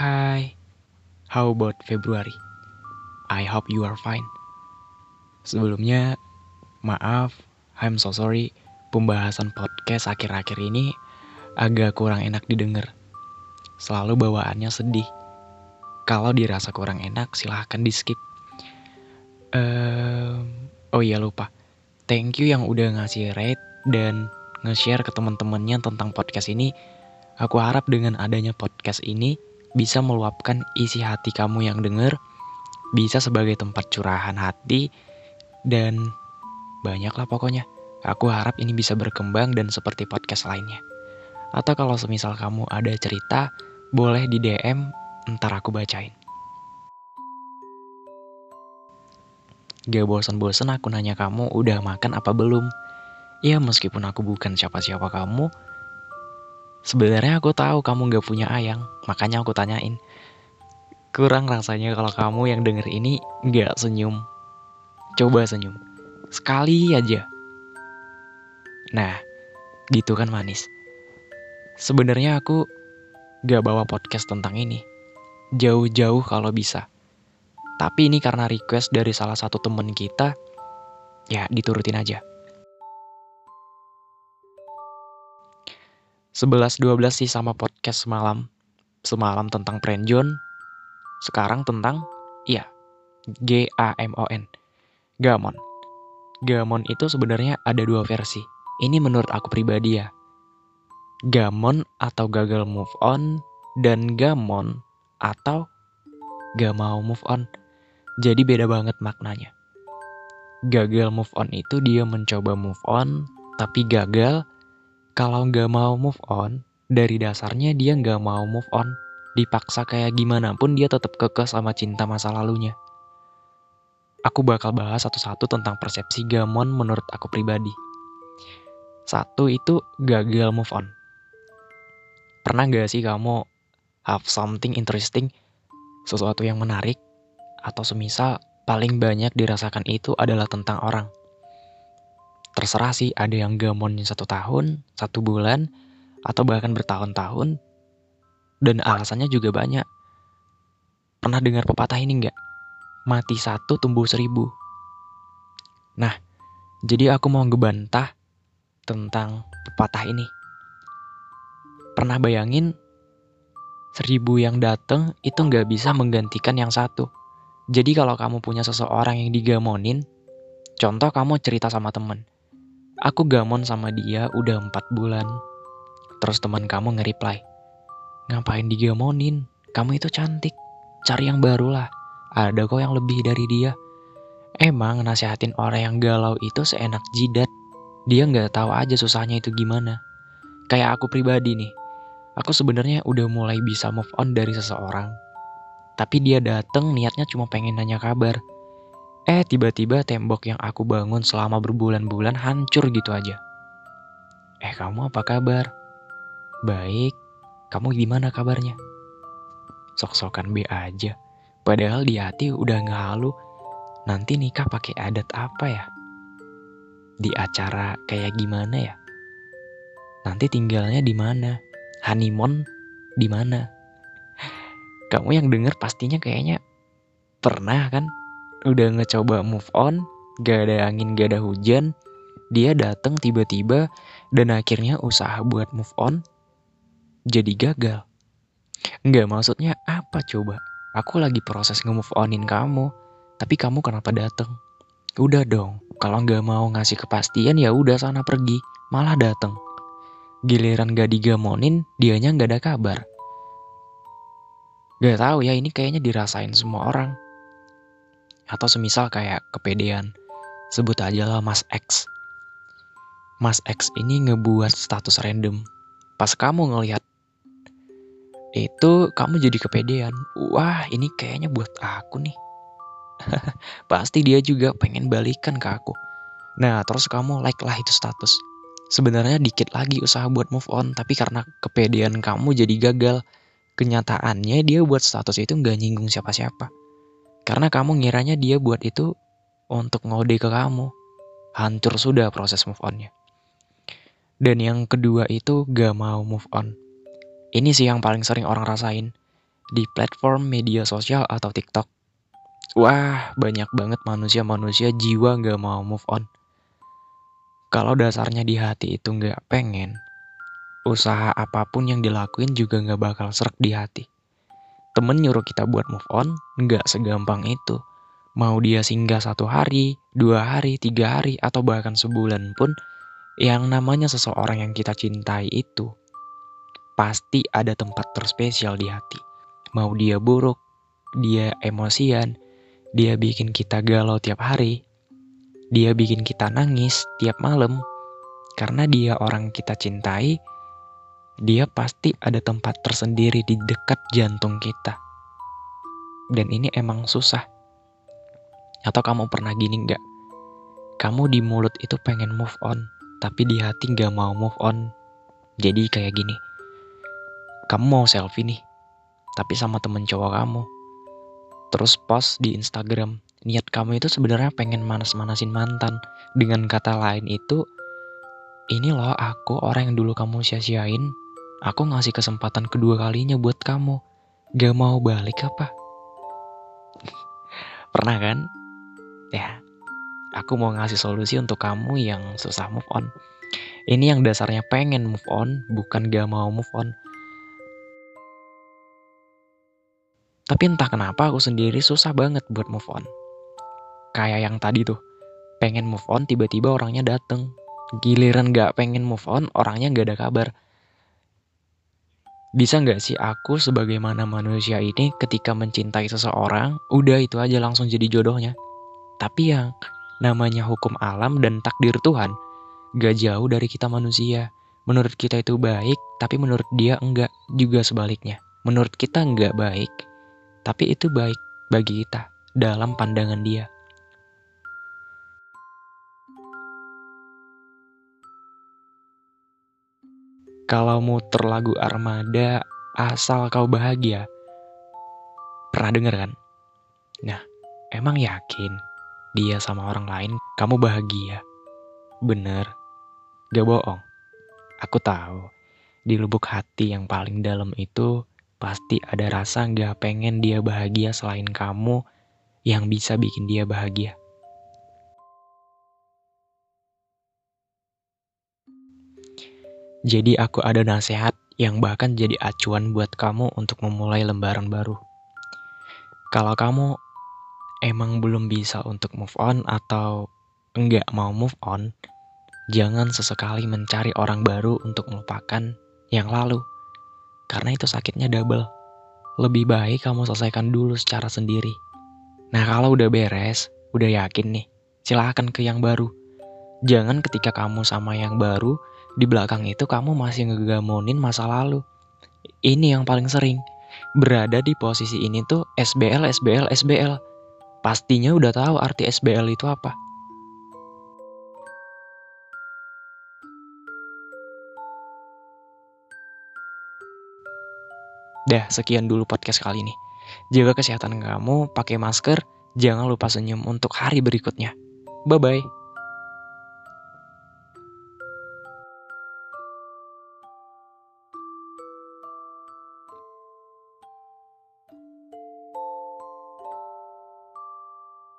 Hai, how about February? I hope you are fine. Sebelumnya, maaf, I'm so sorry, pembahasan podcast akhir-akhir ini agak kurang enak didengar. Selalu bawaannya sedih. Kalau dirasa kurang enak, silahkan di skip. Um, oh iya lupa, thank you yang udah ngasih rate dan nge-share ke teman-temannya tentang podcast ini. Aku harap dengan adanya podcast ini bisa meluapkan isi hati kamu yang denger, bisa sebagai tempat curahan hati, dan banyaklah pokoknya. Aku harap ini bisa berkembang dan seperti podcast lainnya. Atau kalau semisal kamu ada cerita, boleh di DM, ntar aku bacain. Gak bosan-bosan aku nanya kamu udah makan apa belum? Ya meskipun aku bukan siapa-siapa kamu, Sebenarnya aku tahu kamu gak punya ayang, makanya aku tanyain. Kurang rasanya kalau kamu yang denger ini gak senyum. Coba senyum. Sekali aja. Nah, gitu kan manis. Sebenarnya aku gak bawa podcast tentang ini. Jauh-jauh kalau bisa. Tapi ini karena request dari salah satu temen kita, ya diturutin aja. 11-12 sih sama podcast semalam. Semalam tentang Prenjon, sekarang tentang, iya, G-A-M-O-N. Gamon. Gamon itu sebenarnya ada dua versi. Ini menurut aku pribadi ya. Gamon atau gagal move on, dan gamon atau gak mau move on. Jadi beda banget maknanya. Gagal move on itu dia mencoba move on, tapi gagal kalau nggak mau move on, dari dasarnya dia nggak mau move on. Dipaksa kayak gimana pun dia tetap kekeh sama cinta masa lalunya. Aku bakal bahas satu-satu tentang persepsi gamon menurut aku pribadi. Satu itu gagal move on. Pernah gak sih kamu have something interesting, sesuatu yang menarik, atau semisal paling banyak dirasakan itu adalah tentang orang terserah sih ada yang gamonnya satu tahun, satu bulan, atau bahkan bertahun-tahun. Dan alasannya juga banyak. Pernah dengar pepatah ini nggak? Mati satu tumbuh seribu. Nah, jadi aku mau ngebantah tentang pepatah ini. Pernah bayangin seribu yang dateng itu nggak bisa menggantikan yang satu. Jadi kalau kamu punya seseorang yang digamonin, contoh kamu cerita sama temen, Aku gamon sama dia udah empat bulan. Terus teman kamu nge-reply. Ngapain digamonin? Kamu itu cantik. Cari yang baru lah. Ada kok yang lebih dari dia. Emang nasihatin orang yang galau itu seenak jidat. Dia nggak tahu aja susahnya itu gimana. Kayak aku pribadi nih. Aku sebenarnya udah mulai bisa move on dari seseorang. Tapi dia dateng niatnya cuma pengen nanya kabar. Eh tiba-tiba tembok yang aku bangun selama berbulan-bulan hancur gitu aja. Eh kamu apa kabar? Baik, kamu gimana kabarnya? Sok-sokan B aja. Padahal di hati udah ngehalu. Nanti nikah pakai adat apa ya? Di acara kayak gimana ya? Nanti tinggalnya di mana? Honeymoon di mana? Kamu yang denger pastinya kayaknya pernah kan udah ngecoba move on, gak ada angin, gak ada hujan, dia datang tiba-tiba dan akhirnya usaha buat move on jadi gagal. Nggak maksudnya apa coba? Aku lagi proses nge-move onin kamu, tapi kamu kenapa dateng? Udah dong, kalau nggak mau ngasih kepastian ya udah sana pergi, malah dateng. Giliran gak digamonin, dianya nggak ada kabar. Gak tahu ya ini kayaknya dirasain semua orang. Atau semisal kayak kepedean. Sebut aja lah Mas X. Mas X ini ngebuat status random. Pas kamu ngelihat itu kamu jadi kepedean. Wah, ini kayaknya buat aku nih. Pasti dia juga pengen balikan ke aku. Nah, terus kamu like lah itu status. Sebenarnya dikit lagi usaha buat move on, tapi karena kepedean kamu jadi gagal. Kenyataannya dia buat status itu nggak nyinggung siapa-siapa. Karena kamu ngiranya dia buat itu untuk ngode ke kamu. Hancur sudah proses move onnya. Dan yang kedua itu gak mau move on. Ini sih yang paling sering orang rasain. di platform media sosial atau TikTok. Wah, banyak banget manusia-manusia jiwa gak mau move on. Kalau dasarnya di hati itu gak pengen, usaha apa pun yang dilakuin juga gak bakal serak di hati. Temen nyuruh kita buat move on, gak segampang itu. Mau dia singgah satu hari, dua hari, tiga hari, atau bahkan sebulan pun, yang namanya seseorang yang kita cintai itu pasti ada tempat terspesial di hati. Mau dia buruk, dia emosian, dia bikin kita galau tiap hari, dia bikin kita nangis tiap malam, karena dia orang kita cintai, dia pasti ada tempat tersendiri di dekat jantung kita. Dan ini emang susah. Atau kamu pernah gini nggak? Kamu di mulut itu pengen move on, tapi di hati nggak mau move on. Jadi kayak gini kamu mau selfie nih, tapi sama temen cowok kamu. Terus post di Instagram, niat kamu itu sebenarnya pengen manas-manasin mantan. Dengan kata lain itu, ini loh aku orang yang dulu kamu sia-siain, aku ngasih kesempatan kedua kalinya buat kamu. Gak mau balik apa? Pernah kan? Ya, aku mau ngasih solusi untuk kamu yang susah move on. Ini yang dasarnya pengen move on, bukan gak mau move on. Tapi entah kenapa aku sendiri susah banget buat move on. Kayak yang tadi tuh, pengen move on tiba-tiba orangnya dateng. Giliran gak pengen move on, orangnya gak ada kabar. Bisa gak sih aku sebagaimana manusia ini ketika mencintai seseorang, udah itu aja langsung jadi jodohnya. Tapi yang namanya hukum alam dan takdir Tuhan, gak jauh dari kita manusia. Menurut kita itu baik, tapi menurut dia enggak, juga sebaliknya. Menurut kita enggak baik, tapi itu baik bagi kita dalam pandangan dia. Kalau muter lagu Armada, asal kau bahagia. Pernah denger kan? Nah, emang yakin dia sama orang lain kamu bahagia? Bener, gak bohong. Aku tahu, di lubuk hati yang paling dalam itu Pasti ada rasa gak pengen dia bahagia selain kamu yang bisa bikin dia bahagia. Jadi aku ada nasihat yang bahkan jadi acuan buat kamu untuk memulai lembaran baru. Kalau kamu emang belum bisa untuk move on atau enggak mau move on, jangan sesekali mencari orang baru untuk melupakan yang lalu. Karena itu sakitnya double. Lebih baik kamu selesaikan dulu secara sendiri. Nah kalau udah beres, udah yakin nih, silahkan ke yang baru. Jangan ketika kamu sama yang baru, di belakang itu kamu masih ngegamonin masa lalu. Ini yang paling sering. Berada di posisi ini tuh SBL, SBL, SBL. Pastinya udah tahu arti SBL itu apa. Dah, sekian dulu podcast kali ini. Jaga kesehatan kamu, pakai masker, jangan lupa senyum untuk hari berikutnya. Bye-bye.